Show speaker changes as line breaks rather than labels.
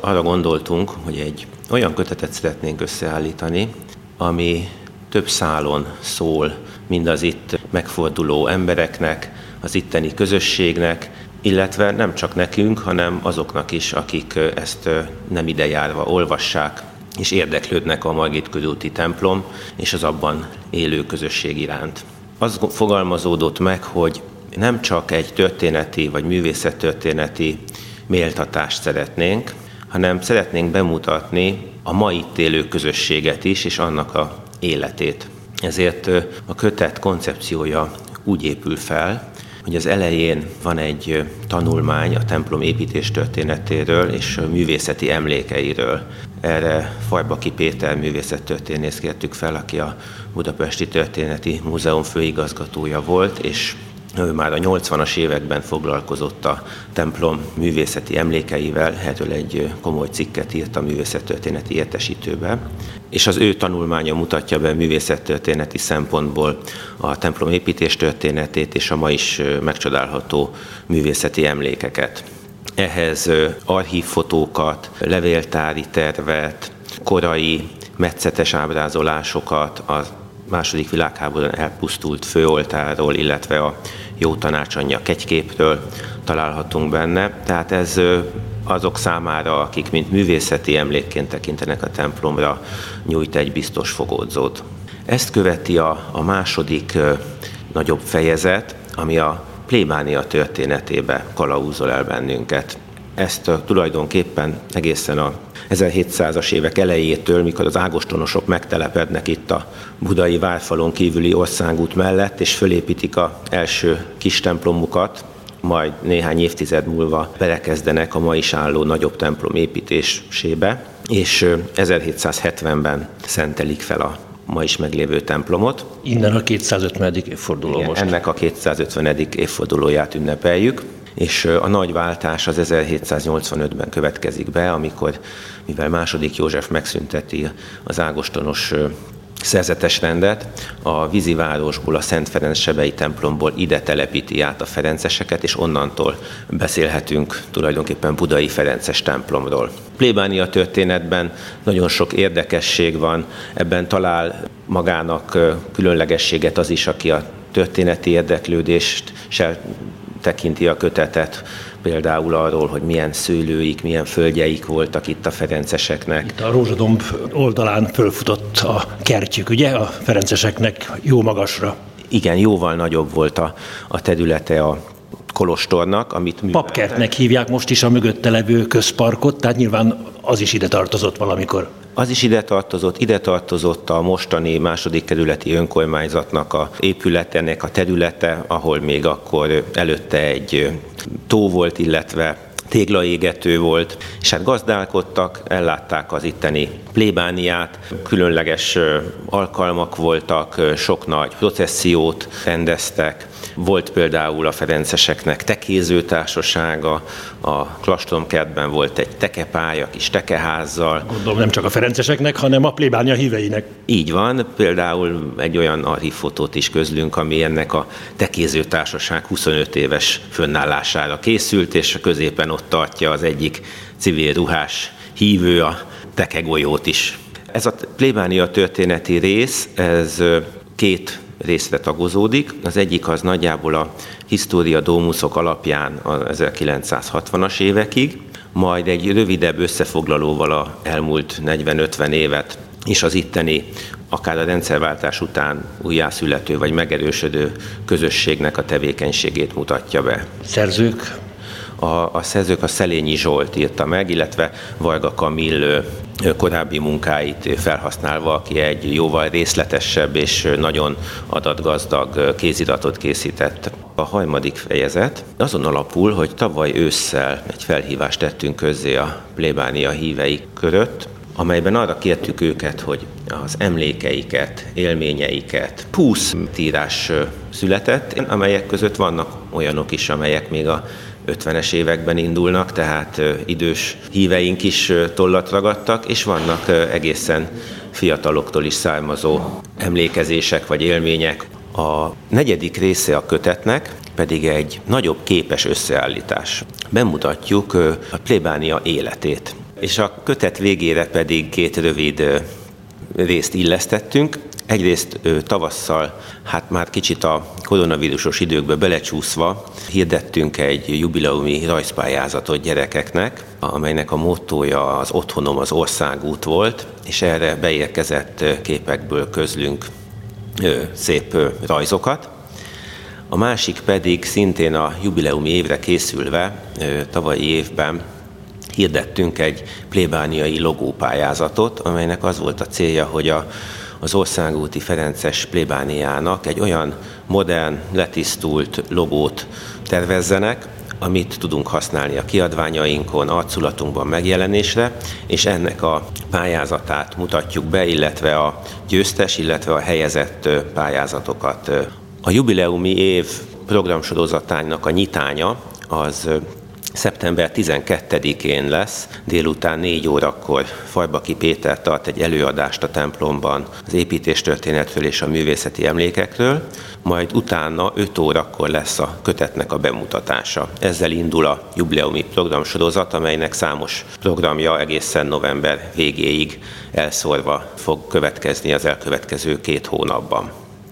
Arra gondoltunk, hogy egy olyan kötetet szeretnénk összeállítani, ami több szálon szól mind az itt megforduló embereknek, az itteni közösségnek, illetve nem csak nekünk, hanem azoknak is, akik ezt nem idejárva olvassák, és érdeklődnek a Margit körúti templom és az abban élő közösség iránt. Az fogalmazódott meg, hogy nem csak egy történeti vagy művészettörténeti méltatást szeretnénk, hanem szeretnénk bemutatni a mai itt élő közösséget is, és annak a életét. Ezért a kötet koncepciója úgy épül fel, hogy az elején van egy tanulmány a templom építés történetéről és művészeti emlékeiről. Erre Fajbaki Péter művészettörténész kértük fel, aki a Budapesti Történeti Múzeum főigazgatója volt, és ő már a 80-as években foglalkozott a templom művészeti emlékeivel, erről egy komoly cikket írt a művészettörténeti értesítőbe, és az ő tanulmánya mutatja be művészettörténeti szempontból a templom építés és a ma is megcsodálható művészeti emlékeket. Ehhez archívfotókat, levéltári tervet, korai metszetes ábrázolásokat, a második világháborúban elpusztult főoltáról, illetve a jó tanácsanyja kegyképről találhatunk benne. Tehát ez azok számára, akik mint művészeti emlékként tekintenek a templomra, nyújt egy biztos fogódzót. Ezt követi a, a második nagyobb fejezet, ami a plébánia történetébe kalauzol el bennünket. Ezt tulajdonképpen egészen a 1700-as évek elejétől, mikor az ágostonosok megtelepednek itt a budai várfalon kívüli országút mellett, és fölépítik a első kis templomukat, majd néhány évtized múlva belekezdenek a ma is álló nagyobb templom építésébe, és 1770-ben szentelik fel a ma is meglévő templomot.
Innen a 250. évforduló
Igen,
most.
Ennek a 250. évfordulóját ünnepeljük és a nagy váltás az 1785-ben következik be, amikor, mivel második József megszünteti az ágostonos szerzetes rendet, a vízivárosból, a Szent Ferenc Sebei templomból ide telepíti át a ferenceseket, és onnantól beszélhetünk tulajdonképpen budai ferences templomról. Plébánia történetben nagyon sok érdekesség van, ebben talál magának különlegességet az is, aki a történeti érdeklődést tekinti a kötetet, például arról, hogy milyen szőlőik, milyen földjeik voltak itt a ferenceseknek.
Itt a Rózsadomb oldalán fölfutott a kertjük, ugye, a ferenceseknek jó magasra.
Igen, jóval nagyobb volt a, a területe a kolostornak, amit
műveltek. Papkertnek hívják most is a mögötte levő közparkot, tehát nyilván az is ide tartozott valamikor.
Az is ide tartozott, ide tartozott a mostani második kerületi önkormányzatnak a épületének a területe, ahol még akkor előtte egy tó volt, illetve téglaégető volt, és hát gazdálkodtak, ellátták az itteni plébániát, különleges alkalmak voltak, sok nagy processziót rendeztek, volt például a Ferenceseknek tekéző társasága, a Klastomkertben volt egy tekepálya, kis tekeházzal.
Gondolom nem csak a Ferenceseknek, hanem a plébánia híveinek.
Így van, például egy olyan archívfotót is közlünk, ami ennek a tekéző társaság 25 éves fönnállására készült, és középen ott tartja az egyik civil ruhás hívő a tekegolyót is. Ez a plébánia történeti rész, ez két részre tagozódik. Az egyik az nagyjából a História Domusok alapján a 1960-as évekig, majd egy rövidebb összefoglalóval a elmúlt 40-50 évet és az itteni, akár a rendszerváltás után újjászülető vagy megerősödő közösségnek a tevékenységét mutatja be.
Szerzők?
A, a szerzők a Szelényi Zsolt írta meg, illetve Varga Kamil korábbi munkáit felhasználva, aki egy jóval részletesebb és nagyon adatgazdag kéziratot készített. A harmadik fejezet azon alapul, hogy tavaly ősszel egy felhívást tettünk közzé a plébánia hívei körött, amelyben arra kértük őket, hogy az emlékeiket, élményeiket, 20 tírás született, amelyek között vannak olyanok is, amelyek még a 50-es években indulnak, tehát idős híveink is tollat ragadtak, és vannak egészen fiataloktól is származó emlékezések vagy élmények. A negyedik része a kötetnek pedig egy nagyobb képes összeállítás. Bemutatjuk a plébánia életét. És a kötet végére pedig két rövid részt illesztettünk. Egyrészt tavasszal, hát már kicsit a koronavírusos időkbe belecsúszva hirdettünk egy jubileumi rajzpályázatot gyerekeknek, amelynek a mottoja az otthonom az országút volt, és erre beérkezett képekből közlünk szép rajzokat. A másik pedig szintén a jubileumi évre készülve tavalyi évben hirdettünk egy plébániai logópályázatot, amelynek az volt a célja, hogy a, az országúti Ferences plébániának egy olyan modern, letisztult logót tervezzenek, amit tudunk használni a kiadványainkon, arculatunkban megjelenésre, és ennek a pályázatát mutatjuk be, illetve a győztes, illetve a helyezett pályázatokat. A jubileumi év programsorozatának a nyitánya az Szeptember 12-én lesz, délután 4 órakor Fajbaki Péter tart egy előadást a templomban az építéstörténetről és a művészeti emlékekről, majd utána 5 órakor lesz a kötetnek a bemutatása. Ezzel indul a jubileumi programsorozat, amelynek számos programja egészen november végéig elszórva fog következni az elkövetkező két hónapban.